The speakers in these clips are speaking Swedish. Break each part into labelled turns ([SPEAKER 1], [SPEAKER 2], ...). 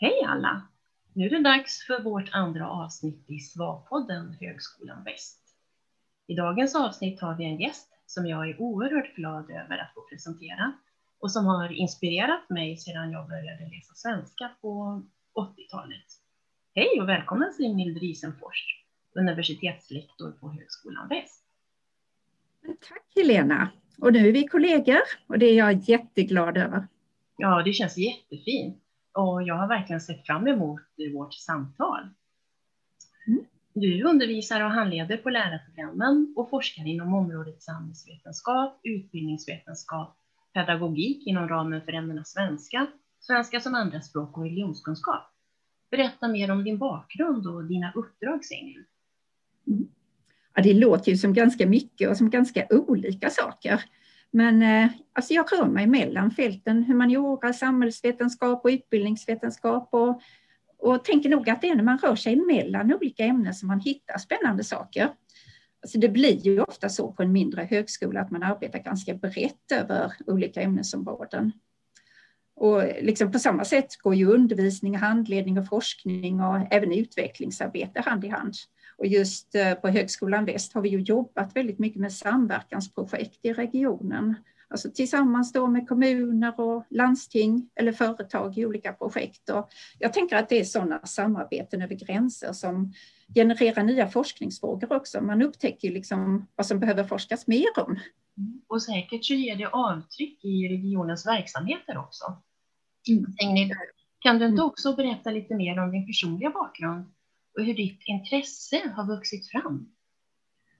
[SPEAKER 1] Hej alla! Nu är det dags för vårt andra avsnitt i SVA-podden Högskolan Väst. I dagens avsnitt har vi en gäst som jag är oerhört glad över att få presentera och som har inspirerat mig sedan jag började läsa svenska på 80-talet. Hej och välkommen Simhild Risenfors, universitetslektor på Högskolan Väst.
[SPEAKER 2] Tack Helena! Och nu är vi kollegor och det är jag jätteglad över.
[SPEAKER 1] Ja, det känns jättefint och jag har verkligen sett fram emot vårt samtal. Mm. Du undervisar och handleder på lärarprogrammen och forskar inom området samhällsvetenskap, utbildningsvetenskap, pedagogik inom ramen för ämnena svenska, svenska som andraspråk och religionskunskap. Berätta mer om din bakgrund och dina uppdrag, Sengil.
[SPEAKER 2] Mm. Ja, det låter ju som ganska mycket och som ganska olika saker. Men eh, alltså jag rör mig mellan fälten humaniora, samhällsvetenskap och utbildningsvetenskap och, och tänker nog att det är när man rör sig mellan olika ämnen som man hittar spännande saker. Alltså det blir ju ofta så på en mindre högskola att man arbetar ganska brett över olika ämnesområden. Och liksom på samma sätt går ju undervisning, handledning och forskning och även utvecklingsarbete hand i hand. Och just eh, på Högskolan Väst har vi ju jobbat väldigt mycket med samverkansprojekt i regionen. Alltså tillsammans då med kommuner och landsting eller företag i olika projekt. Och jag tänker att det är sådana samarbeten över gränser som genererar nya forskningsfrågor också. Man upptäcker liksom vad som behöver forskas mer om.
[SPEAKER 1] Mm. Och säkert så ger det avtryck i regionens verksamheter också. Mm. kan du inte också berätta lite mer om din personliga bakgrund och hur ditt intresse har vuxit fram?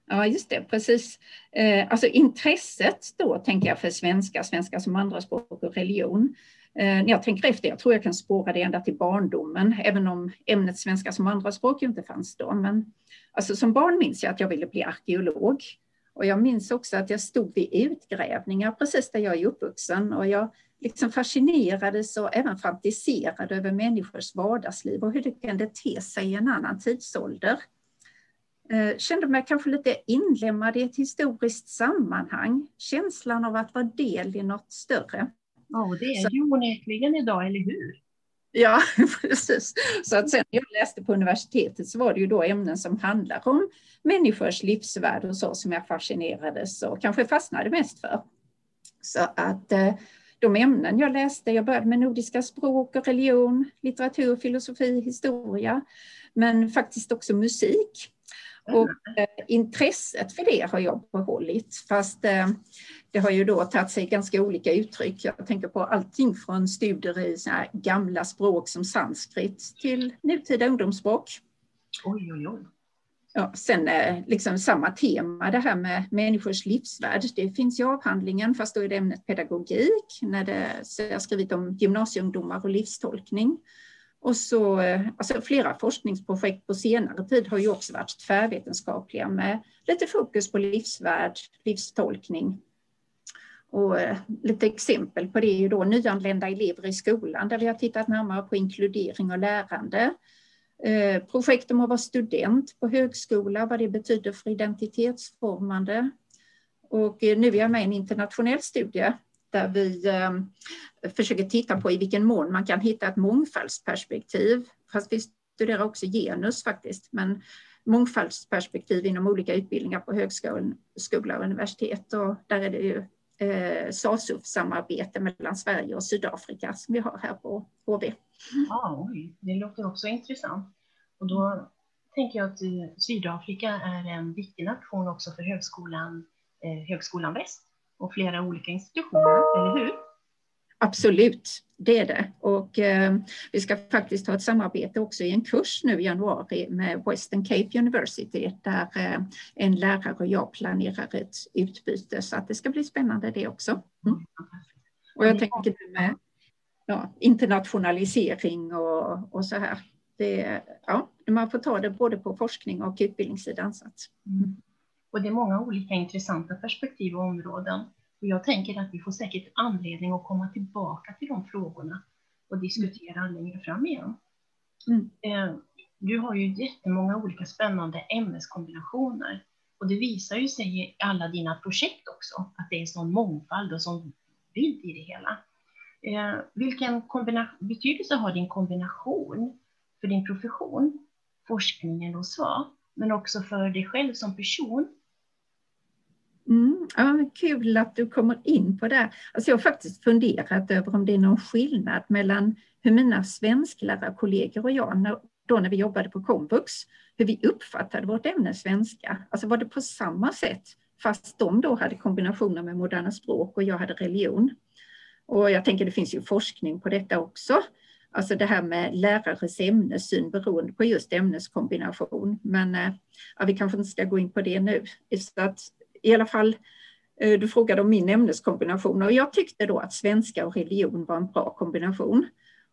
[SPEAKER 2] Ja, just det, precis. Eh, alltså intresset då tänker jag för svenska, svenska som andraspråk och religion. Eh, när jag tänker efter, jag tror jag kan spåra det ända till barndomen, även om ämnet svenska som andraspråk inte fanns då. Men alltså, som barn minns jag att jag ville bli arkeolog. Och jag minns också att jag stod vid utgrävningar precis där jag är uppvuxen och jag liksom fascinerades och även fantiserade över människors vardagsliv och hur det kunde te sig i en annan tidsålder. Eh, kände mig kanske lite inlemmad i ett historiskt sammanhang, känslan av att vara del i något större.
[SPEAKER 1] Ja, och det är ju onekligen idag, eller hur?
[SPEAKER 2] Ja, precis. Så att sen när jag läste på universitetet så var det ju då ämnen som handlar om människors livsvärld och så som jag fascinerades och kanske fastnade mest för. Så att eh, de ämnen jag läste, jag började med nordiska språk och religion, litteratur, filosofi, historia, men faktiskt också musik. Och eh, intresset för det har jag behållit, fast eh, det har ju då tagit sig ganska olika uttryck. Jag tänker på allting från studier i så gamla språk som sanskrit till nutida ungdomsspråk.
[SPEAKER 1] Oj, oj, oj.
[SPEAKER 2] Ja, sen eh, liksom samma tema, det här med människors livsvärld. Det finns i avhandlingen, fast då är det ämnet pedagogik, när det, så jag har skrivit om gymnasieungdomar och livstolkning. Och så, eh, alltså flera forskningsprojekt på senare tid har ju också varit tvärvetenskapliga med lite fokus på livsvärld, livstolkning. Och eh, lite exempel på det är ju då nyanlända elever i skolan där vi har tittat närmare på inkludering och lärande. Eh, projekt om att vara student på högskola, vad det betyder för identitetsformande. Och eh, nu är jag med i en internationell studie där vi eh, försöker titta på i vilken mån man kan hitta ett mångfaldsperspektiv. Fast vi studerar också genus faktiskt, men mångfaldsperspektiv inom olika utbildningar på högskola och universitet. Och där är det ju eh, SASUF-samarbete mellan Sverige och Sydafrika som vi har här på HV.
[SPEAKER 1] Ja, oj, det låter också intressant. Och då tänker jag att eh, Sydafrika är en viktig nation också för högskolan, eh, högskolan Väst och flera olika institutioner, eller hur?
[SPEAKER 2] Absolut, det är det. Och eh, vi ska faktiskt ha ett samarbete också i en kurs nu i januari med Western Cape University där eh, en lärare och jag planerar ett utbyte så att det ska bli spännande det också. Mm. Och jag tänker med ja, internationalisering och, och så här. Det, ja, man får ta det både på forskning och utbildningssidan. Så att,
[SPEAKER 1] mm. Och det är många olika intressanta perspektiv och områden. Och jag tänker att vi får säkert anledning att komma tillbaka till de frågorna och diskutera mm. längre fram igen. Mm. Eh, du har ju jättemånga olika spännande ämneskombinationer och det visar ju sig i alla dina projekt också att det är sån mångfald och sån bild i det hela. Eh, vilken betydelse har din kombination för din profession, forskningen och så, men också för dig själv som person?
[SPEAKER 2] Mm, ja, kul att du kommer in på det. Alltså jag har faktiskt funderat över om det är någon skillnad mellan hur mina svensklärarkollegor och jag, då när vi jobbade på komvux, hur vi uppfattade vårt ämne svenska. Alltså var det på samma sätt fast de då hade kombinationer med moderna språk och jag hade religion. Och jag tänker det finns ju forskning på detta också. Alltså det här med lärares ämnessyn beroende på just ämneskombination. Men eh, ja, vi kanske inte ska gå in på det nu. Så att, i alla fall, eh, du frågade om min ämneskombination och jag tyckte då att svenska och religion var en bra kombination.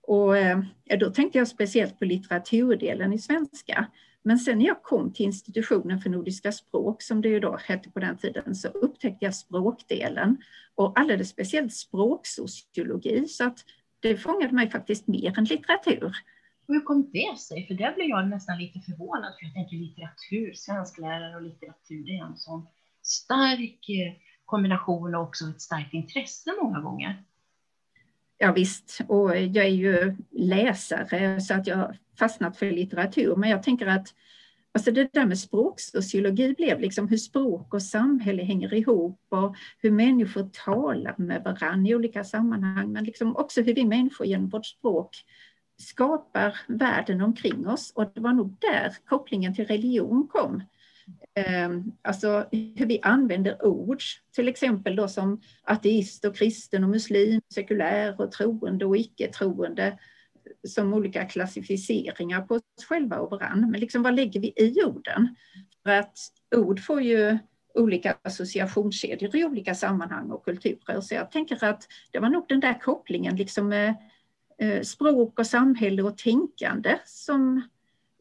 [SPEAKER 2] Och eh, då tänkte jag speciellt på litteraturdelen i svenska. Men sen när jag kom till institutionen för nordiska språk, som det ju då hette på den tiden, så upptäckte jag språkdelen och alldeles speciellt språksociologi. Så att det fångade mig faktiskt mer än litteratur.
[SPEAKER 1] Hur kom det sig? För där blev jag nästan lite förvånad, för jag tänker litteratur, svensklärare och litteratur, det är en sån stark eh, kombination och också ett starkt intresse många gånger.
[SPEAKER 2] Ja, visst, och jag är ju läsare så att jag fastnat för litteratur, men jag tänker att Alltså det där med språksociologi blev liksom hur språk och samhälle hänger ihop och hur människor talar med varandra i olika sammanhang, men liksom också hur vi människor genom vårt språk skapar världen omkring oss. Och det var nog där kopplingen till religion kom. Ehm, alltså hur vi använder ord, till exempel då som ateist och kristen och muslim, sekulär och troende och icke-troende som olika klassificeringar på oss själva och varandra. Men liksom, vad lägger vi i orden? För att ord får ju olika associationskedjor i olika sammanhang och kulturer. Så jag tänker att det var nog den där kopplingen liksom med språk och samhälle och tänkande som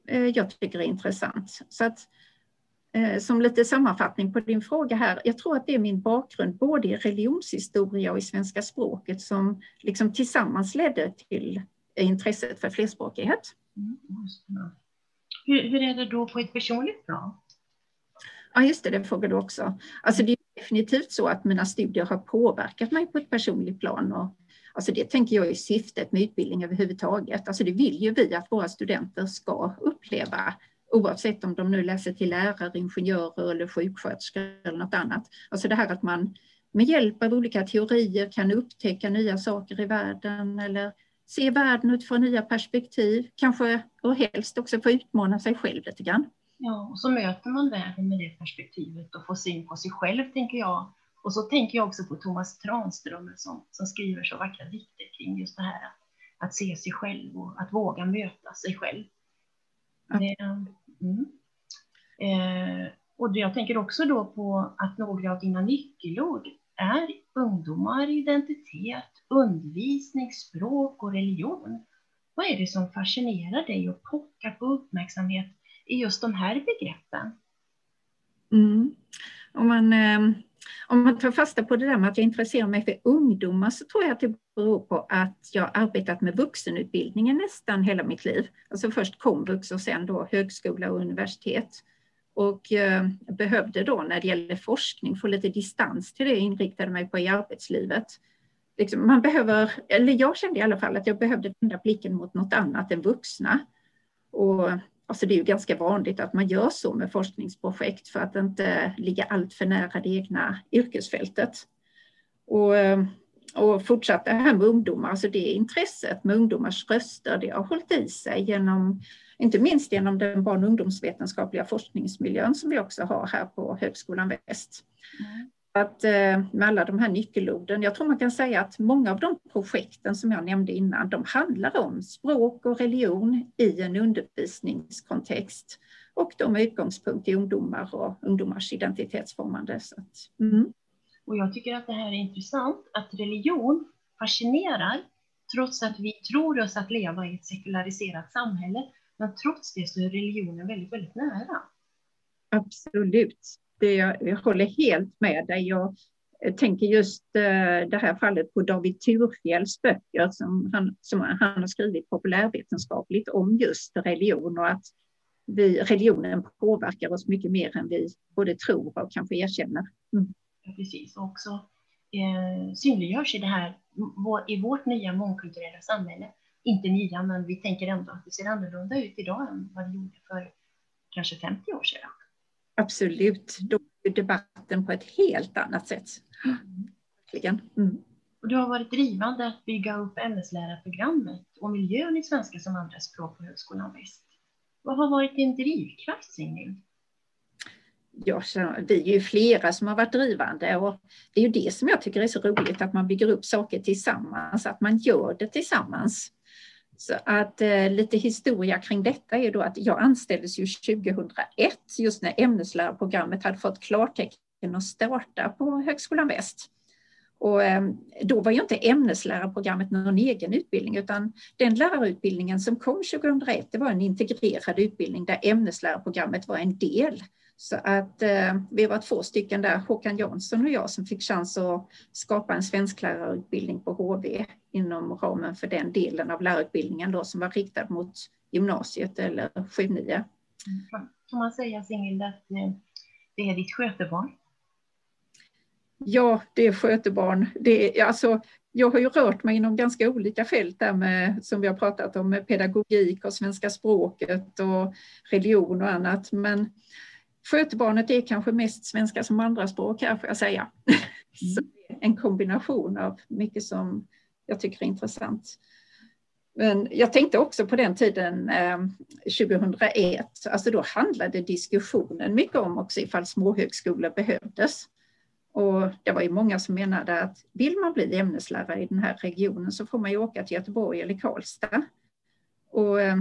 [SPEAKER 2] eh, jag tycker är intressant. Så att, som lite sammanfattning på din fråga här, jag tror att det är min bakgrund både i religionshistoria och i svenska språket som liksom tillsammans ledde till intresset för flerspråkighet. Mm,
[SPEAKER 1] hur, hur, är det då på ett personligt plan?
[SPEAKER 2] Ja, just det, det frågar du också. Alltså det är definitivt så att mina studier har påverkat mig på ett personligt plan. Och, alltså det tänker jag är syftet med utbildning överhuvudtaget. Alltså det vill ju vi att våra studenter ska uppleva oavsett om de nu läser till lärare, ingenjörer eller sjuksköterskor eller något annat. Alltså det här att man med hjälp av olika teorier kan upptäcka nya saker i världen eller se världen utifrån nya perspektiv, kanske och helst också få utmana sig själv lite grann.
[SPEAKER 1] Ja, och så möter man världen med det perspektivet och får syn på sig själv, tänker jag. Och så tänker jag också på Thomas Tranströmer som, som skriver så vackra dikter kring just det här att, att se sig själv och att våga möta sig själv. Ja. Det, mm. eh, och jag tänker också då på att några av dina nyckelord är ungdomar, identitet, undervisning, språk och religion. Vad är det som fascinerar dig och pockar på uppmärksamhet i just de här begreppen?
[SPEAKER 2] Mm. Om, man, eh, om man tar fasta på det där med att jag intresserar mig för ungdomar så tror jag att det beror på att jag arbetat med vuxenutbildningen nästan hela mitt liv. Alltså först komvux och sen då högskola och universitet och eh, behövde då när det gäller forskning få lite distans till det jag inriktade mig på i arbetslivet. Liksom, man behöver, eller jag kände i alla fall att jag behövde vända blicken mot något annat än vuxna. Och, alltså det är ju ganska vanligt att man gör så med forskningsprojekt för att inte ligga allt för nära det egna yrkesfältet. Och, eh, och fortsatt det här med ungdomar, alltså det intresset med ungdomars röster, det har hållit i sig genom inte minst genom den barn och ungdomsvetenskapliga forskningsmiljön som vi också har här på Högskolan Väst. Mm. Att, eh, med alla de här nyckelorden, jag tror man kan säga att många av de projekten som jag nämnde innan, de handlar om språk och religion i en undervisningskontext och de med utgångspunkt i ungdomar och ungdomars identitetsformande. Så att, mm.
[SPEAKER 1] Och jag tycker att det här är intressant, att religion fascinerar trots att vi tror oss att leva i ett sekulariserat samhälle men trots det så är religionen väldigt, väldigt nära.
[SPEAKER 2] Absolut. Det, jag håller helt med dig. Jag eh, tänker just eh, det här fallet på David Thurfjells böcker som han, som han har skrivit populärvetenskapligt om just religion och att vi, religionen påverkar oss mycket mer än vi både tror och kanske erkänner.
[SPEAKER 1] Mm. Precis, och också eh, synliggörs i, det här, i vårt nya mångkulturella samhälle. Inte nya, men vi tänker ändå att det ser annorlunda ut idag än vad det gjorde för kanske 50 år sedan.
[SPEAKER 2] Absolut, då är debatten på ett helt annat sätt. Mm.
[SPEAKER 1] Och du har varit drivande att bygga upp ämneslärarprogrammet och miljön i svenska som andraspråk på Högskolan Väst. Vad har varit din drivkraft, Signhild?
[SPEAKER 2] Ja, vi är ju flera som har varit drivande och det är ju det som jag tycker är så roligt, att man bygger upp saker tillsammans, att man gör det tillsammans. Så att eh, lite historia kring detta är då att jag anställdes ju 2001, just när ämneslärarprogrammet hade fått klartecken att starta på Högskolan Väst. Och eh, då var ju inte ämneslärarprogrammet någon egen utbildning utan den lärarutbildningen som kom 2001 det var en integrerad utbildning där ämneslärarprogrammet var en del. Så att eh, vi var två stycken där, Håkan Jansson och jag, som fick chans att skapa en svensklärarutbildning på HV inom ramen för den delen av lärarutbildningen då, som var riktad mot gymnasiet eller 7-9.
[SPEAKER 1] Kan man säga, Singhild, att eh, det är ditt skötebarn?
[SPEAKER 2] Ja, det är skötebarn. Det är, alltså, jag har ju rört mig inom ganska olika fält där med, som vi har pratat om, med pedagogik och svenska språket och religion och annat. Men skötebarnet är kanske mest svenska som andraspråk här får jag säga. Mm. en kombination av mycket som jag tycker är intressant. Men jag tänkte också på den tiden, eh, 2001, alltså då handlade diskussionen mycket om också ifall småhögskolor behövdes. Och det var ju många som menade att vill man bli ämneslärare i den här regionen så får man ju åka till Göteborg eller Karlstad. Och eh,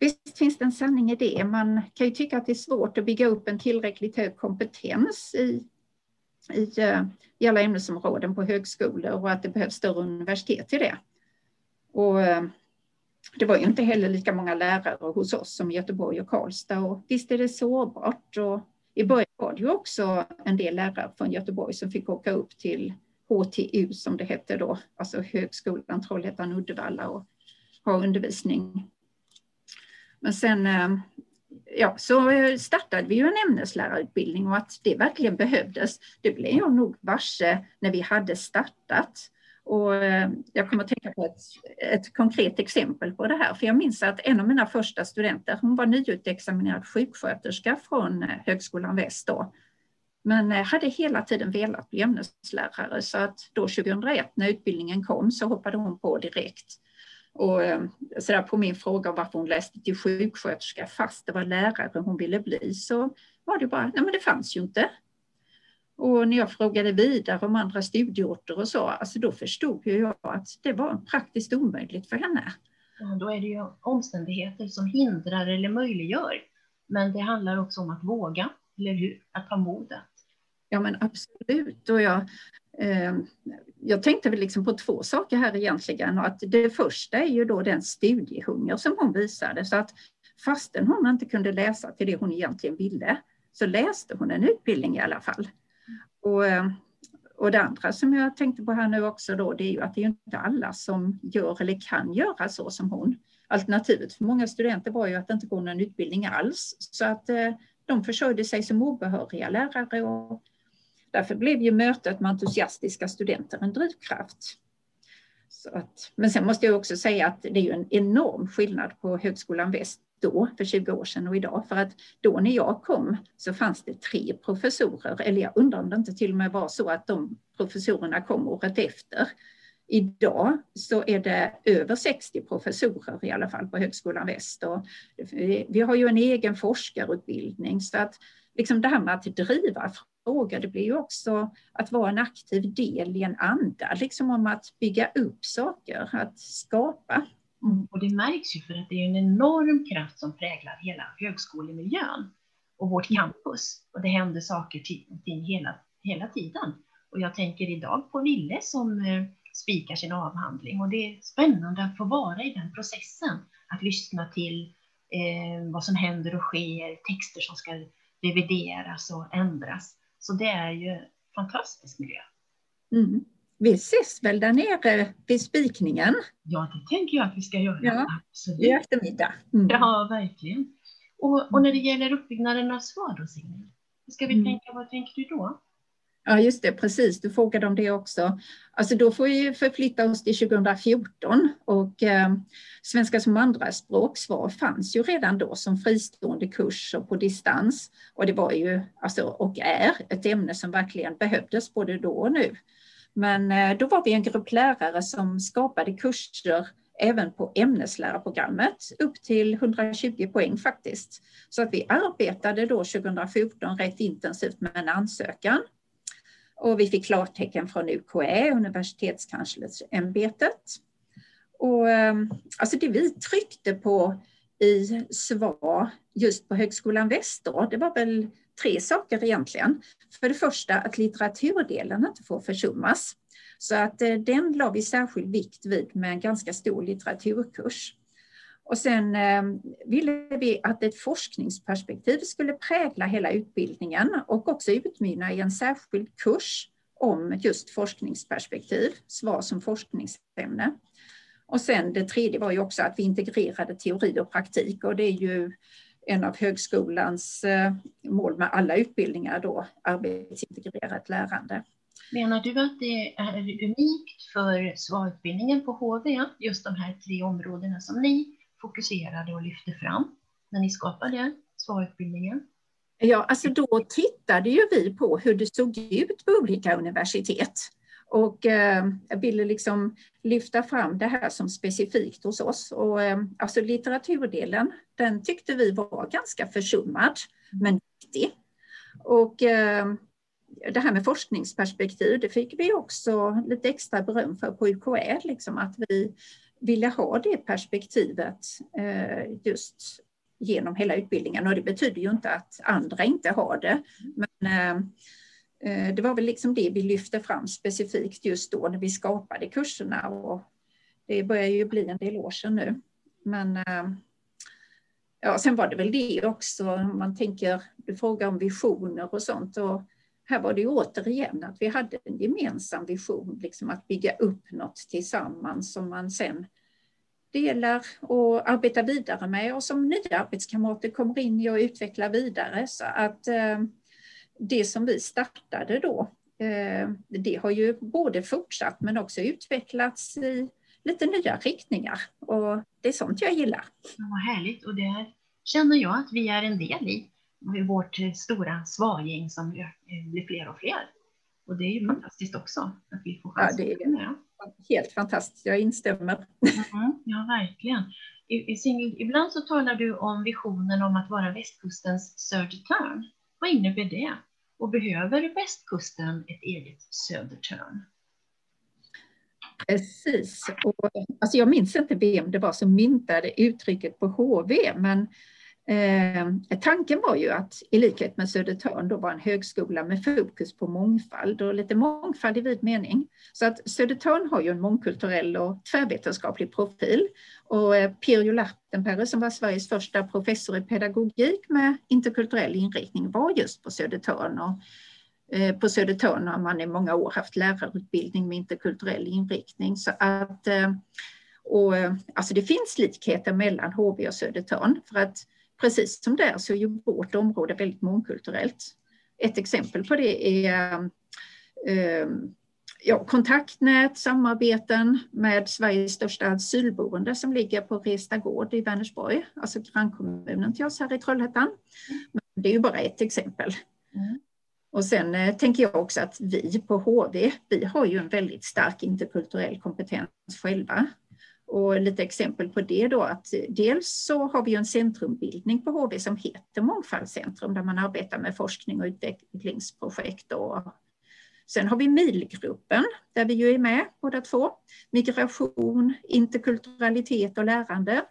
[SPEAKER 2] visst finns det en sanning i det. Man kan ju tycka att det är svårt att bygga upp en tillräckligt hög kompetens i, i, eh, i alla ämnesområden på högskolor och att det behövs större universitet till det. Och eh, det var ju inte heller lika många lärare hos oss som i Göteborg och Karlstad och visst är det sårbart och i början var det ju också en del lärare från Göteborg som fick åka upp till HTU som det hette då, alltså Högskolan Trollhättan-Uddevalla och ha undervisning. Men sen eh, ja, så eh, startade vi ju en ämneslärarutbildning och att det verkligen behövdes, det blev jag nog varse när vi hade startat. Och eh, jag kommer att tänka på ett, ett konkret exempel på det här, för jag minns att en av mina första studenter, hon var nyutexaminerad sjuksköterska från Högskolan Väst då, men hade hela tiden velat bli ämneslärare så att då 2001 när utbildningen kom så hoppade hon på direkt. Och eh, så där på min fråga varför hon läste till sjuksköterska fast det var lärare hon ville bli så var det bara, nej men det fanns ju inte. Och när jag frågade vidare om andra studieorter och så, alltså då förstod jag att det var praktiskt omöjligt för henne.
[SPEAKER 1] Ja, då är det ju omständigheter som hindrar eller möjliggör. Men det handlar också om att våga, eller hur? Att ha modet.
[SPEAKER 2] Ja men absolut. Och jag, eh, jag tänkte väl liksom på två saker här egentligen. Och att det första är ju då den studiehunger som hon visade. Så att fastän hon inte kunde läsa till det hon egentligen ville så läste hon en utbildning i alla fall. Och, ehm, och det andra som jag tänkte på här nu också då, det är ju att det är inte alla som gör eller kan göra så som hon. Alternativet för många studenter var ju att inte gå någon utbildning alls, så att eh, de försörjde sig som obehöriga lärare och därför blev ju mötet med entusiastiska studenter en drivkraft. Så att, men sen måste jag också säga att det är ju en enorm skillnad på Högskolan Väst då, för 20 år sedan och idag. För att då när jag kom så fanns det tre professorer, eller jag undrar om det inte till och med var så att de professorerna kom året efter. Idag så är det över 60 professorer i alla fall på Högskolan Väst. Och vi har ju en egen forskarutbildning så att liksom det här med att driva fråga, det blir ju också att vara en aktiv del i en anda, liksom om att bygga upp saker, att skapa.
[SPEAKER 1] Mm. Och det märks ju för att det är en enorm kraft som präglar hela högskolemiljön och vårt campus. Och det händer saker ting hela, hela tiden. Och jag tänker idag på Ville som eh, spikar sin avhandling och det är spännande att få vara i den processen. Att lyssna till eh, vad som händer och sker, texter som ska revideras och ändras. Så det är ju fantastisk miljö.
[SPEAKER 2] Mm. Vi ses väl där nere vid spikningen?
[SPEAKER 1] Ja, det tänker jag att vi ska göra.
[SPEAKER 2] Ja, Absolut. I eftermiddag.
[SPEAKER 1] Mm. Ja, verkligen. Och, och, när det gäller uppbyggnaden av svar då, Signe? Ska vi mm. tänka, vad tänker du då?
[SPEAKER 2] Ja, just det, precis. Du frågade om det också. Alltså då får vi förflytta oss till 2014 och eh, svenska som andraspråk svar fanns ju redan då som fristående kurs och på distans. Och det var ju, alltså, och är, ett ämne som verkligen behövdes både då och nu. Men eh, då var vi en grupp lärare som skapade kurser även på ämneslärarprogrammet upp till 120 poäng faktiskt. Så att vi arbetade då 2014 rätt intensivt med en ansökan och vi fick klartecken från UKÄ, Universitetskanslersämbetet. Och ehm, alltså det vi tryckte på i SVAR just på Högskolan Väst då, det var väl tre saker egentligen. För det första att litteraturdelen inte får försummas. Så att eh, den la vi särskild vikt vid med en ganska stor litteraturkurs. Och sen ehm, ville vi att ett forskningsperspektiv skulle prägla hela utbildningen och också utmynna i en särskild kurs om just forskningsperspektiv, svar som forskningsämne. Och sen det tredje var ju också att vi integrerade teori och praktik och det är ju en av högskolans eh, mål med alla utbildningar då, arbetsintegrerat lärande.
[SPEAKER 1] Menar du att det är unikt för svarutbildningen på HV, just de här tre områdena som ni fokuserade och lyfte fram när ni skapade svarutbildningen?
[SPEAKER 2] Ja, alltså då tittade ju vi på hur det såg ut på olika universitet. Och eh, jag ville liksom lyfta fram det här som specifikt hos oss. Och, eh, alltså litteraturdelen, den tyckte vi var ganska försummad, men viktig. Och eh, det här med forskningsperspektiv, det fick vi också lite extra beröm för på UKÄ, liksom att vi ville ha det perspektivet eh, just genom hela utbildningen. Och det betyder ju inte att andra inte har det. Men eh, eh, det var väl liksom det vi lyfte fram specifikt just då när vi skapade kurserna. Och det börjar ju bli en del år sedan nu. Men ja, sen var det väl det också, man tänker, du frågar om visioner och sånt. Och här var det ju återigen att vi hade en gemensam vision, liksom att bygga upp något tillsammans som man sen delar och arbetar vidare med och som nya arbetskamrater kommer in i och utvecklar vidare. Så att eh, det som vi startade då, eh, det har ju både fortsatt men också utvecklats i lite nya riktningar och det är sånt jag gillar.
[SPEAKER 1] Ja, vad härligt och det känner jag att vi är en del i vårt stora svagäng som blir fler och fler. Och det är ju fantastiskt också att vi får
[SPEAKER 2] chans ja, det är. Helt fantastiskt, jag instämmer.
[SPEAKER 1] Mm, ja, verkligen. ibland så talar du om visionen om att vara västkustens Södertörn. Vad innebär det? Och behöver västkusten ett eget Södertörn?
[SPEAKER 2] Precis. Och, alltså jag minns inte vem det var som myntade uttrycket på HV, men Eh, tanken var ju att i likhet med Södertörn då var en högskola med fokus på mångfald och lite mångfald i vid mening. Så att Södertörn har ju en mångkulturell och tvärvetenskaplig profil. Och eh, Pirjo Lahtenperä som var Sveriges första professor i pedagogik med interkulturell inriktning var just på Södertörn. Och, eh, på Södertörn har man i många år haft lärarutbildning med interkulturell inriktning. Så att, eh, och, eh, alltså det finns likheter mellan HB och Södertörn för att precis som där så är ju vårt område väldigt mångkulturellt. Ett exempel på det är eh, ja, kontaktnät, samarbeten med Sveriges största asylboende som ligger på Resta gård i Vänersborg, alltså grannkommunen till oss här i Trollhättan. Men det är ju bara ett exempel. Mm. Och sen eh, tänker jag också att vi på HV, vi har ju en väldigt stark interkulturell kompetens själva. Och lite exempel på det då att dels så har vi en centrumbildning på HV som heter Mångfaldscentrum där man arbetar med forskning och utvecklingsprojekt. Och sen har vi MIL-gruppen där vi ju är med båda två. Migration, interkulturalitet och lärande.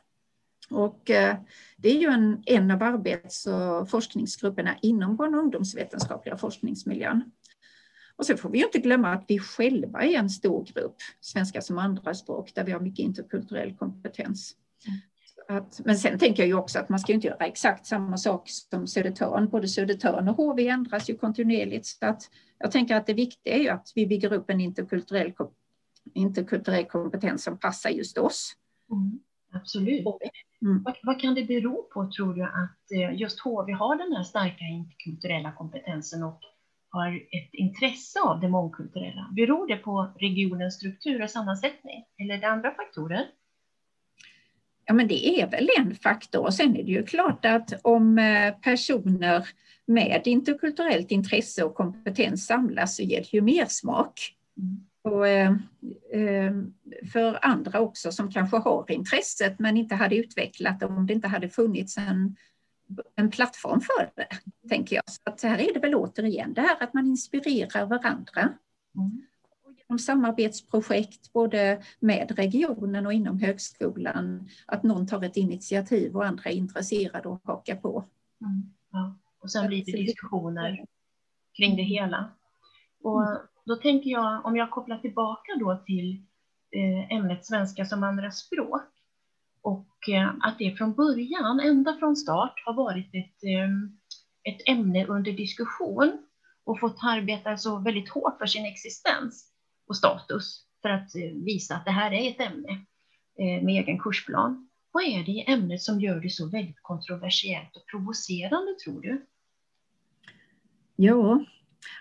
[SPEAKER 2] Och eh, det är ju en, en av arbets och forskningsgrupperna inom barn och ungdomsvetenskapliga forskningsmiljön. Och så får vi inte glömma att vi själva är en stor grupp, svenska som andraspråk, där vi har mycket interkulturell kompetens. Att, men sen tänker jag ju också att man ska inte göra exakt samma sak som Södertörn. Både Södertörn och HV ändras ju kontinuerligt. Så att jag tänker att det viktiga är ju att vi bygger upp en interkulturell, interkulturell kompetens som passar just oss.
[SPEAKER 1] Mm, absolut. Mm. Vad, vad, kan det bero på, tror du, att eh, just HV har den här starka interkulturella kompetensen och har ett intresse av det mångkulturella? Beror det på regionens struktur och sammansättning eller är det andra faktorer?
[SPEAKER 2] Ja, men det är väl en faktor. Sen är det ju klart att om eh, personer med interkulturellt intresse och kompetens samlas så ger det ju mer smak. Mm. Och, eh, eh, för andra också som kanske har intresset men inte hade utvecklat det om det inte hade funnits en, en plattform för det, tänker jag. Så att här är det väl återigen det här att man inspirerar varandra. Mm. Och genom samarbetsprojekt både med regionen och inom högskolan, att någon tar ett initiativ och andra är intresserade och hakar på.
[SPEAKER 1] Mm. Ja. Och sen blir det diskussioner kring det hela. Och mm. då tänker jag, om jag kopplar tillbaka då till eh, ämnet svenska som andra språk och eh, att det från början, ända från start, har varit ett, ehm, ett ämne under diskussion och fått arbeta så väldigt hårt för sin existens och status för att eh, visa att det här är ett ämne eh, med egen kursplan. Vad är det i ämnet som gör det så väldigt kontroversiellt och provocerande, tror du?
[SPEAKER 2] Ja,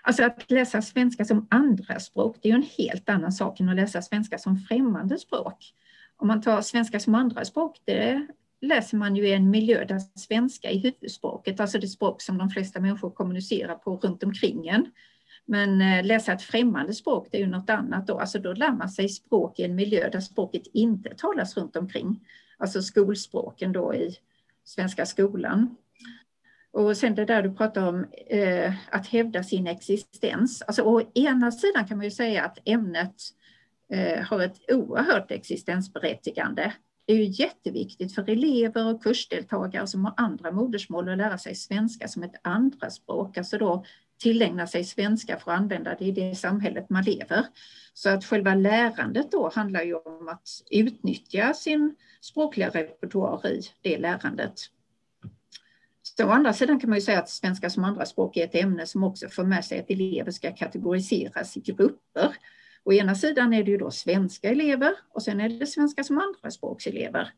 [SPEAKER 2] alltså att läsa svenska som andraspråk, det är ju en helt annan sak än att läsa svenska som främmande språk. Om man tar svenska som andraspråk, det läser man ju i en miljö där svenska är huvudspråket, alltså det språk som de flesta människor kommunicerar på runt omkring en. Men eh, läsa ett främmande språk, det är ju något annat då. Alltså då lär man sig språk i en miljö där språket inte talas runt omkring. Alltså skolspråken då i svenska skolan. Och sen det där du pratar om eh, att hävda sin existens. Alltså å ena sidan kan man ju säga att ämnet eh, Eh, har ett oerhört existensberättigande. Det är ju jätteviktigt för elever och kursdeltagare som har andra modersmål att lära sig svenska som ett andraspråk, alltså då tillägna sig svenska för att använda det i det samhället man lever. Så att själva lärandet då handlar ju om att utnyttja sin språkliga repertoar i det lärandet. Så å andra sidan kan man ju säga att svenska som andraspråk är ett ämne som också för med sig att elever ska kategoriseras i grupper. Å ena sidan är det ju då svenska elever och sen är det svenska som andraspråkselever.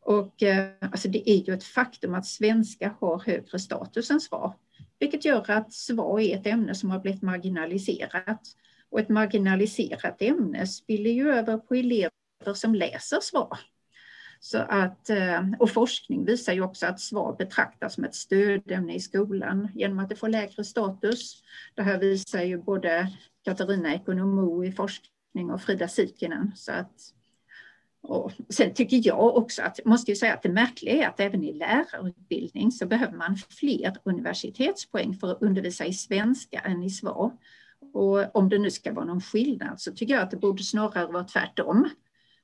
[SPEAKER 2] Och eh, alltså det är ju ett faktum att svenska har högre status än SVA, vilket gör att SVA är ett ämne som har blivit marginaliserat. Och ett marginaliserat ämne spiller ju över på elever som läser SVA. Så att, eh, och forskning visar ju också att SVAR betraktas som ett stödämne i skolan genom att det får lägre status. Det här visar ju både Katarina Ekonomo i forskning och Frida Sikinen. Så att, och sen tycker jag också att, måste ju säga att det märkliga är att även i lärarutbildning så behöver man fler universitetspoäng för att undervisa i svenska än i SVAR. Och om det nu ska vara någon skillnad så tycker jag att det borde snarare vara tvärtom.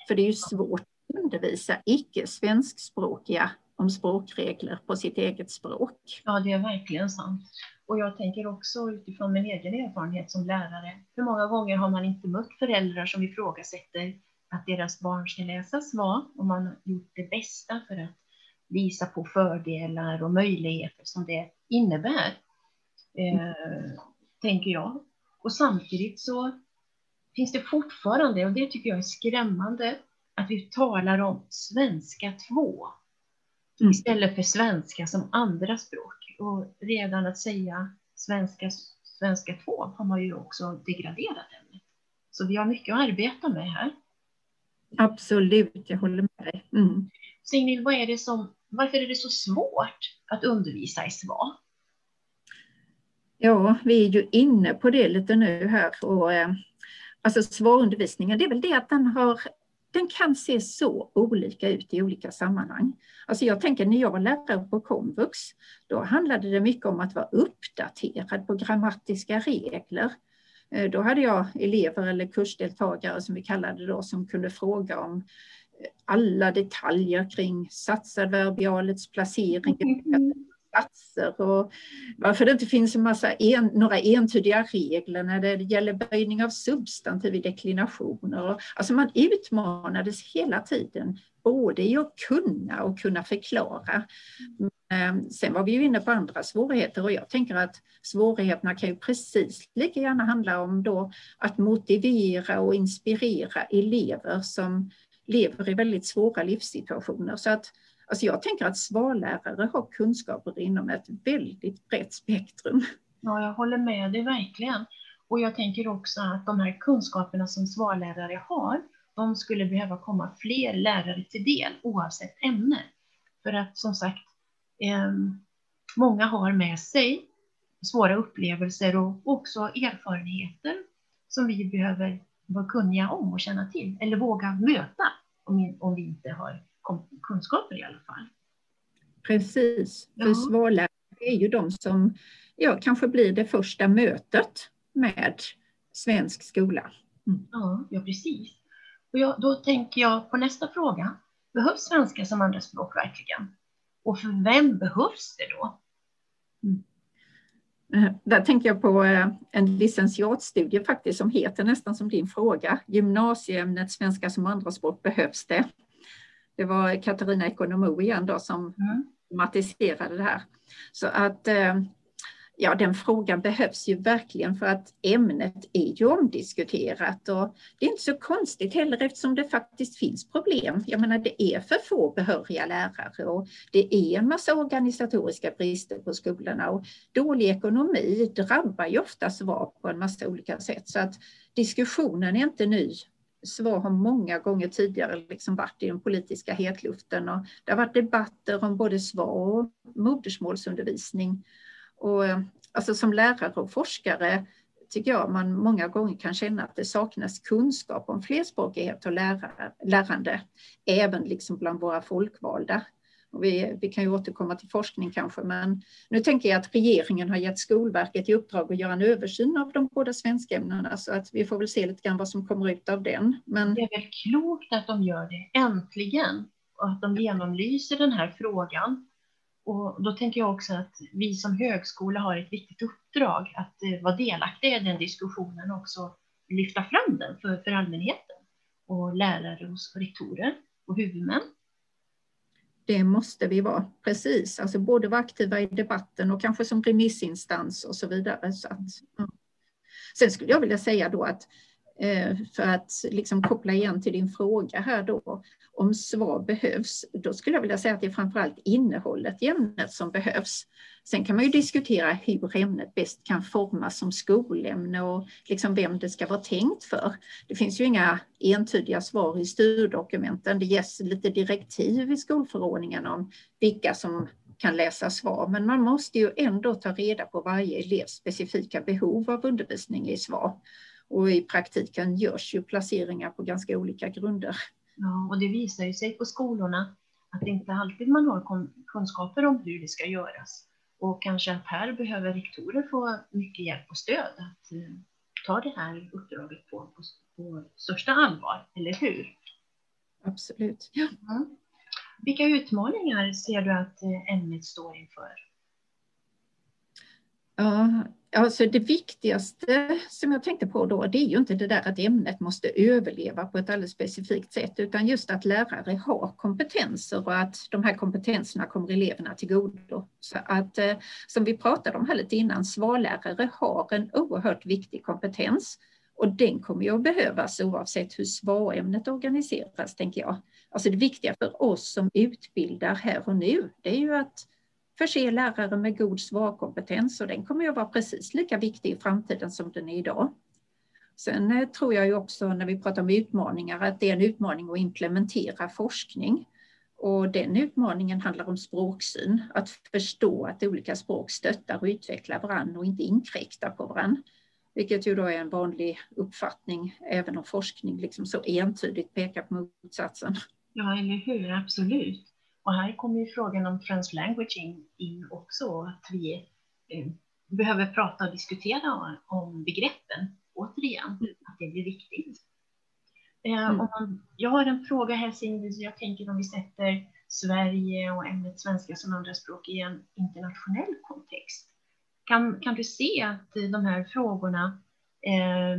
[SPEAKER 2] För det är ju svårt att undervisa icke svenskspråkiga om språkregler på sitt eget språk.
[SPEAKER 1] Ja, det är verkligen sant. Och jag tänker också utifrån min egen erfarenhet som lärare, hur många gånger har man inte mött föräldrar som ifrågasätter att deras barn ska läsa SVA och man har gjort det bästa för att visa på fördelar och möjligheter som det innebär, eh, tänker jag. Och samtidigt så finns det fortfarande, och det tycker jag är skrämmande, att vi talar om svenska 2 mm. istället för svenska som andra språk. Och redan att säga svenska, svenska 2 har man ju också degraderat ämnet. Så vi har mycket att arbeta med här.
[SPEAKER 2] Absolut, jag håller med dig. Mm.
[SPEAKER 1] Signil, vad är det som, varför är det så svårt att undervisa i SVA?
[SPEAKER 2] Ja, vi är ju inne på det lite nu här. Och, eh, alltså SVA-undervisningen, det är väl det att den har den kan se så olika ut i olika sammanhang. Alltså jag tänker när jag var lärare på komvux, då handlade det mycket om att vara uppdaterad på grammatiska regler. Eh, då hade jag elever eller kursdeltagare som vi kallade det då, som kunde fråga om eh, alla detaljer kring satsadverbialets placering, mm platser och varför det inte finns en massa en, några entydiga regler när det gäller böjning av substantiv i deklinationer. Alltså man utmanades hela tiden både i att kunna och kunna förklara. Men ehm, sen var vi ju inne på andra svårigheter och jag tänker att svårigheterna kan ju precis lika gärna handla om då att motivera och inspirera elever som lever i väldigt svåra livssituationer. Så att Alltså jag tänker att svallärare har kunskaper inom ett väldigt brett spektrum.
[SPEAKER 1] Ja, jag håller med dig verkligen. Och jag tänker också att de här kunskaperna som svallärare har, de skulle behöva komma fler lärare till del oavsett ämne. För att som sagt, eh, många har med sig svåra upplevelser och också erfarenheter som vi behöver vara kunniga om och känna till eller våga möta om, om vi inte har kunskaper i alla fall.
[SPEAKER 2] Precis, för ja. svårlärare är ju de som ja, kanske blir det första mötet med svensk skola.
[SPEAKER 1] Mm. Ja, ja, precis. Och jag, då tänker jag på nästa fråga. Behövs svenska som andraspråk verkligen? Och för vem behövs det då?
[SPEAKER 2] Mm. Eh, där tänker jag på eh, en licentiatstudie faktiskt som heter nästan som din fråga. Gymnasieämnet svenska som andraspråk, behövs det? Det var Katarina Ekonomo igen då som mm. tematiserade det här. Så att eh, Ja, den frågan behövs ju verkligen för att ämnet är ju omdiskuterat och det är inte så konstigt heller eftersom det faktiskt finns problem. Jag menar, det är för få behöriga lärare och det är en massa organisatoriska brister på skolorna och dålig ekonomi drabbar ju ofta SVAR på en massa olika sätt så att diskussionen är inte ny. SVAR har många gånger tidigare liksom varit i den politiska hetluften och det har varit debatter om både SVAR och modersmålsundervisning och eh, alltså som lärare och forskare tycker jag man många gånger kan känna att det saknas kunskap om flerspråkighet och lärare, lärande, även liksom bland våra folkvalda. Och vi, vi kan ju återkomma till forskning kanske, men nu tänker jag att regeringen har gett Skolverket i uppdrag att göra en översyn av de båda svenskämnena, så att vi får väl se lite grann vad som kommer ut av den.
[SPEAKER 1] Men... Det är väl klokt att de gör det, äntligen, och att de genomlyser den här frågan och då tänker jag också att vi som högskola har ett viktigt uppdrag att eh, vara delaktiga i den diskussionen och också lyfta fram den för, för allmänheten och lärare och rektorer och huvudmän.
[SPEAKER 2] Det måste vi vara, precis. Alltså både vara aktiva i debatten och kanske som remissinstans och så vidare. Så att, ja. Sen skulle jag vilja säga då att Eh, Eh, för att liksom koppla igen till din fråga här då, om svar behövs, då skulle jag vilja säga att det är framförallt innehållet i ämnet som behövs. Sen kan man ju diskutera hur ämnet bäst kan formas som skolämne och liksom vem det ska vara tänkt för. Det finns ju inga entydiga svar i styrdokumenten. Det ges lite direktiv i skolförordningen om vilka som kan läsa svar, men man måste ju ändå ta reda på varje elevs specifika behov av undervisning i svar. Och i praktiken görs ju placeringar på ganska olika grunder.
[SPEAKER 1] Ja, och det visar ju sig på skolorna att det inte alltid man har kunskaper om hur det ska göras. Och kanske att här behöver rektorer få mycket hjälp och stöd att eh, ta det här uppdraget på, på, på största allvar, eller hur?
[SPEAKER 2] Absolut. Ja. Mm.
[SPEAKER 1] Vilka utmaningar ser du att eh, ämnet står inför?
[SPEAKER 2] Ja, Alltså det viktigaste som jag tänkte på då, det är ju inte det där att ämnet måste överleva på ett alldeles specifikt sätt, utan just att lärare har kompetenser och att de här kompetenserna kommer eleverna till godo. Så att, eh, som vi pratade om här lite innan, svarlärare har en oerhört viktig kompetens och den kommer ju att behövas oavsett hur svarämnet organiseras, tänker jag. Alltså det viktiga för oss som utbildar här och nu, det är ju att förse lärare med god svarkompetens och den kommer att vara precis lika viktig i framtiden som den är idag. Sen eh, tror jag ju också när vi pratar om utmaningar att det är en utmaning att implementera forskning. Och den utmaningen handlar om språksyn, att förstå att olika språk stöttar och utvecklar varandra och inte inkräktar på varandra. Vilket ju då är en vanlig uppfattning, även om forskning liksom så entydigt pekar på motsatsen.
[SPEAKER 1] Ja, eller hur, absolut. Och här kommer ju frågan om translanguage in, in också, att vi eh, behöver prata och diskutera om begreppen återigen, mm. att det blir viktigt. Eh, mm. man, jag har en fråga här Cindy, jag tänker om vi sätter Sverige och ämnet svenska som andraspråk i en internationell kontext. Kan, kan du se att de här frågorna eh,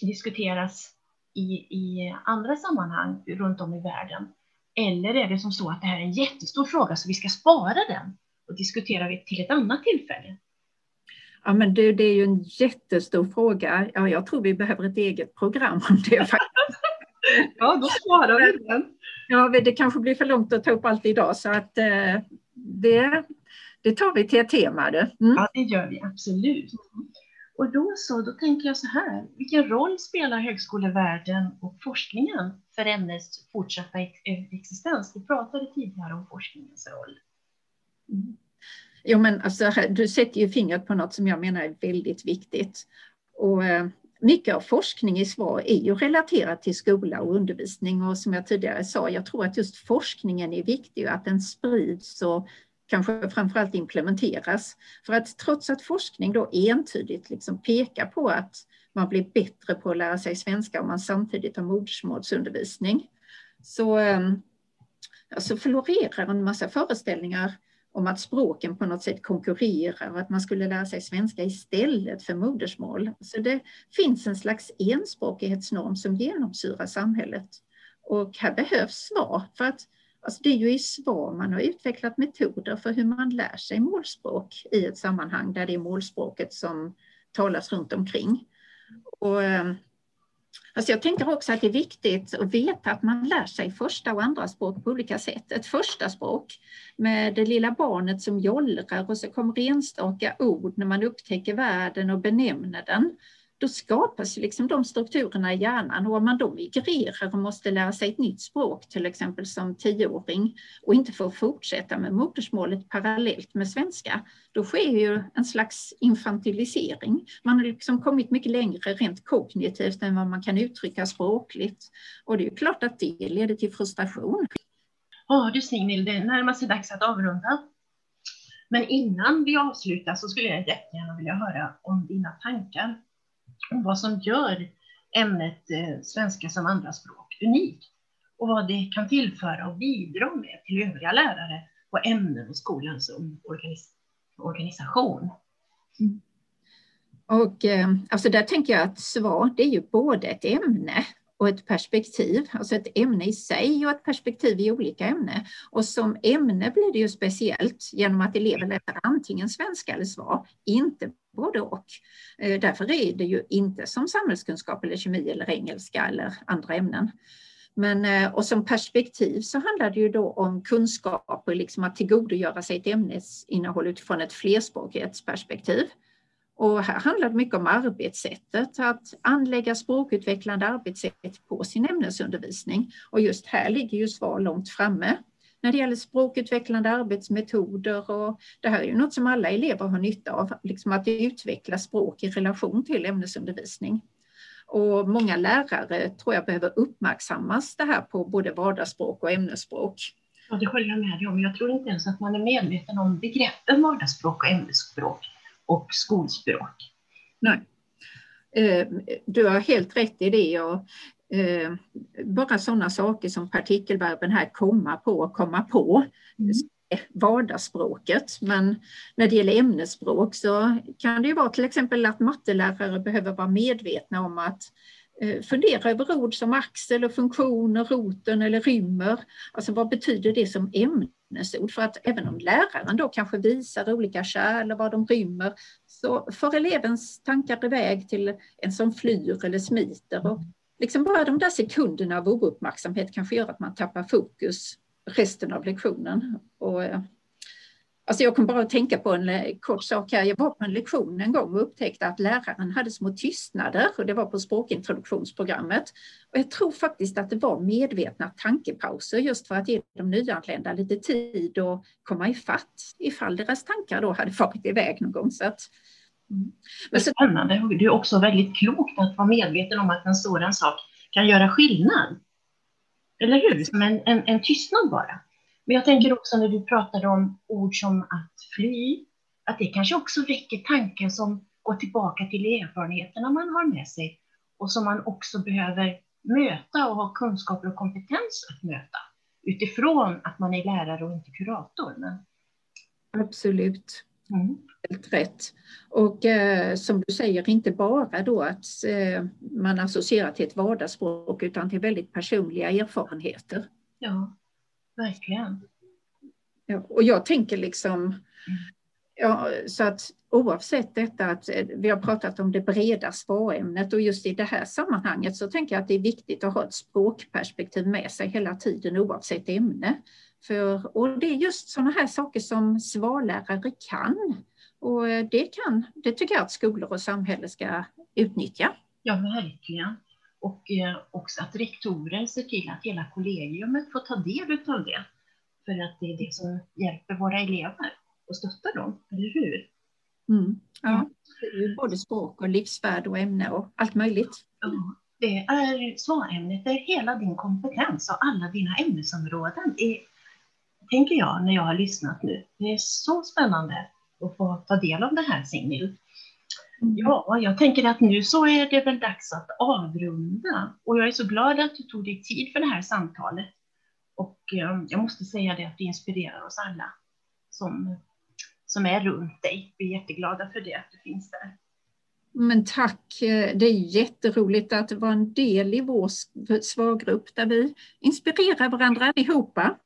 [SPEAKER 1] diskuteras i, i andra sammanhang runt om i världen? Eller är det som så att det här är en jättestor fråga så vi ska spara den och diskutera det till ett annat tillfälle?
[SPEAKER 2] Ja, men det, det är ju en jättestor fråga. Ja, jag tror vi behöver ett eget program om det. Faktiskt.
[SPEAKER 1] ja, då sparar vi den.
[SPEAKER 2] Ja, det kanske blir för långt att ta upp allt idag så att eh, det, det tar vi till ett tema.
[SPEAKER 1] Mm. Ja, det gör vi absolut. Och då så, då tänker jag så här, vilken roll spelar högskolevärlden och forskningen för ämnets fortsatta eh, existens? Vi pratade tidigare om forskningens roll.
[SPEAKER 2] Mm. Jo, men alltså, du sätter ju fingret på något som jag menar är väldigt viktigt. Och, eh, mycket av forskning i SVAR är ju relaterat till skola och undervisning och som jag tidigare sa, jag tror att just forskningen är viktig och att den sprids och kanske framförallt implementeras. För att trots att forskning då entydigt liksom pekar på att man blir bättre på att lära sig svenska om man samtidigt har modersmålsundervisning så eh, så florerar en massa föreställningar om att språken på något sätt konkurrerar och att man skulle lära sig svenska istället för modersmål. Så det finns en slags enspråkighetsnorm som genomsyrar samhället. Och här behövs svar för att alltså det är ju i svar man har utvecklat metoder för hur man lär sig målspråk i ett sammanhang där det är målspråket som talas runt omkring. Och ehm, Alltså jag tänker också att det är viktigt att veta att man lär sig första och andra språk på olika sätt. Ett första språk med det lilla barnet som jollrar och så kommer enstaka ord när man upptäcker världen och benämner den då skapas liksom de strukturerna i hjärnan och om man då migrerar och måste lära sig ett nytt språk, till exempel som tioåring och inte får fortsätta med modersmålet parallellt med svenska, då sker ju en slags infantilisering. Man har liksom kommit mycket längre rent kognitivt än vad man kan uttrycka språkligt och det är ju klart att det leder till frustration.
[SPEAKER 1] Ja du Signil, det närmar sig dags att avrunda. Men innan vi avslutar så skulle jag jättegärna vilja höra om dina tankar och vad som gör ämnet eh, svenska som andraspråk unikt och vad det kan tillföra och bidra med till övriga lärare och ämnen och skolan som organis organisation.
[SPEAKER 2] Mm. Och eh, alltså där tänker jag att svar, det är ju både ett ämne och ett perspektiv, alltså ett ämne i sig och ett perspektiv i olika ämnen. Och som ämne blir det ju speciellt genom att elever läser antingen svenska eller svar, inte både och. Eh, därför är det ju inte som samhällskunskap eller kemi eller engelska eller andra ämnen. Men, eh, och som perspektiv så handlar det ju då om kunskap och liksom att tillgodogöra sig ett ämnesinnehåll utifrån ett flerspråkighetsperspektiv. Och här handlar det mycket om arbetssättet, att anlägga språkutvecklande arbetssätt på sin ämnesundervisning. Och just här ligger ju SVAR långt framme när det gäller språkutvecklande arbetsmetoder och det här är ju något som alla elever har nytta av, liksom att utveckla språk i relation till ämnesundervisning. Och många lärare tror jag behöver uppmärksammas det här på både vardagsspråk och ämnesspråk.
[SPEAKER 1] Ja, det håller jag med dig om. Jag tror inte ens att man är medveten om begreppen vardagsspråk och ämnesspråk och skolspråk.
[SPEAKER 2] Nej. Eh, du har helt rätt i det. Och eh, bara sådana saker som partikelverben här komma på och komma på. Mm. vardagsspråket. Men när det gäller ämnesspråk så kan det ju vara till exempel att mattelärare behöver vara medvetna om att Eh, fundera över ord som axel och funktioner, roten eller rymmer. Alltså vad betyder det som ämnesord? För att även om läraren då kanske visar olika kärl och vad de rymmer så för elevens tankar iväg till en som flyr eller smiter och liksom bara de där sekunderna av ouppmärksamhet kanske gör att man tappar fokus resten av lektionen. Och, eh, alltså jag kom bara att tänka på en eh, kort sak här. Jag var på en lektion en gång och upptäckte att läraren hade små tystnader och det var på språkintroduktionsprogrammet. Och jag tror faktiskt att det var medvetna tankepauser just för att ge de nyanlända lite tid att komma ifatt ifall deras tankar då hade farit iväg någon gång. Så att,
[SPEAKER 1] Mm. Men så, spännande. Det är också väldigt klokt att vara medveten om att en sådan sak kan göra skillnad. Eller hur? Som en, en, en tystnad bara. Men jag tänker också när du pratade om ord som att fly, att det kanske också väcker tanken som går tillbaka till erfarenheterna man har med sig och som man också behöver möta och ha kunskaper och kompetens att möta utifrån att man är lärare och inte kurator. Men...
[SPEAKER 2] Absolut. Mm. Helt rätt. Och eh, som du säger, inte bara då att eh, man associerar till ett vardagsspråk utan till väldigt personliga erfarenheter.
[SPEAKER 1] Ja, verkligen.
[SPEAKER 2] Ja, och jag tänker liksom, Ja, så att oavsett detta att eh, vi har pratat om det breda sparämnet och just i det här sammanhanget så tänker jag att det är viktigt att ha ett språkperspektiv med sig hela tiden oavsett ämne. För, och det är just sådana här saker som svallärare kan. Och eh, det, kan, det tycker jag att skolor och samhälle ska utnyttja.
[SPEAKER 1] Ja, verkligen. Och eh, också att rektorer ser till att hela kollegiumet får ta del av det. För att det är det som hjälper våra elever och stöttar dem, eller hur?
[SPEAKER 2] Mm. Ja, det är ju både språk och livsvärde och ämne och allt möjligt.
[SPEAKER 1] Ja, det är svarämnet, det är hela din kompetens och alla dina ämnesområden, är, tänker jag när jag har lyssnat nu. Det är så spännande att få ta del av det här, Signhild. Mm. Ja, jag tänker att nu så är det väl dags att avrunda och jag är så glad att du tog dig tid för det här samtalet. Och eh, jag måste säga det att det inspirerar oss alla som, som är runt dig. Vi är jätteglada för det, att du finns där.
[SPEAKER 2] Men tack, det är jätteroligt att vara en del i vår svargrupp där vi inspirerar varandra allihopa.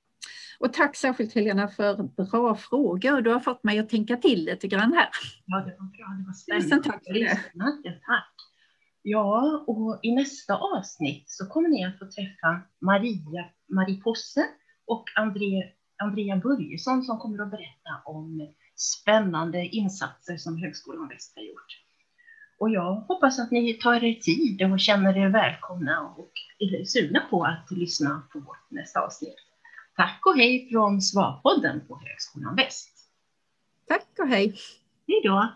[SPEAKER 2] Och tack särskilt Helena för bra frågor. Du har fått mig att tänka till lite grann här.
[SPEAKER 1] Ja, det var bra. Det var spännande. Tusen tack för det. Ja, tack. Ja, och i nästa avsnitt så kommer ni att få träffa Maria, Marie Posse och André, Andrea Börjesson som kommer att berätta om spännande insatser som Högskolan Väst har gjort. Och jag hoppas att ni tar er tid och känner er välkomna och är sugna på att lyssna på vårt nästa avsnitt. Tack och hej från Svapodden på Högskolan Väst.
[SPEAKER 2] Tack och hej.
[SPEAKER 1] Hej då.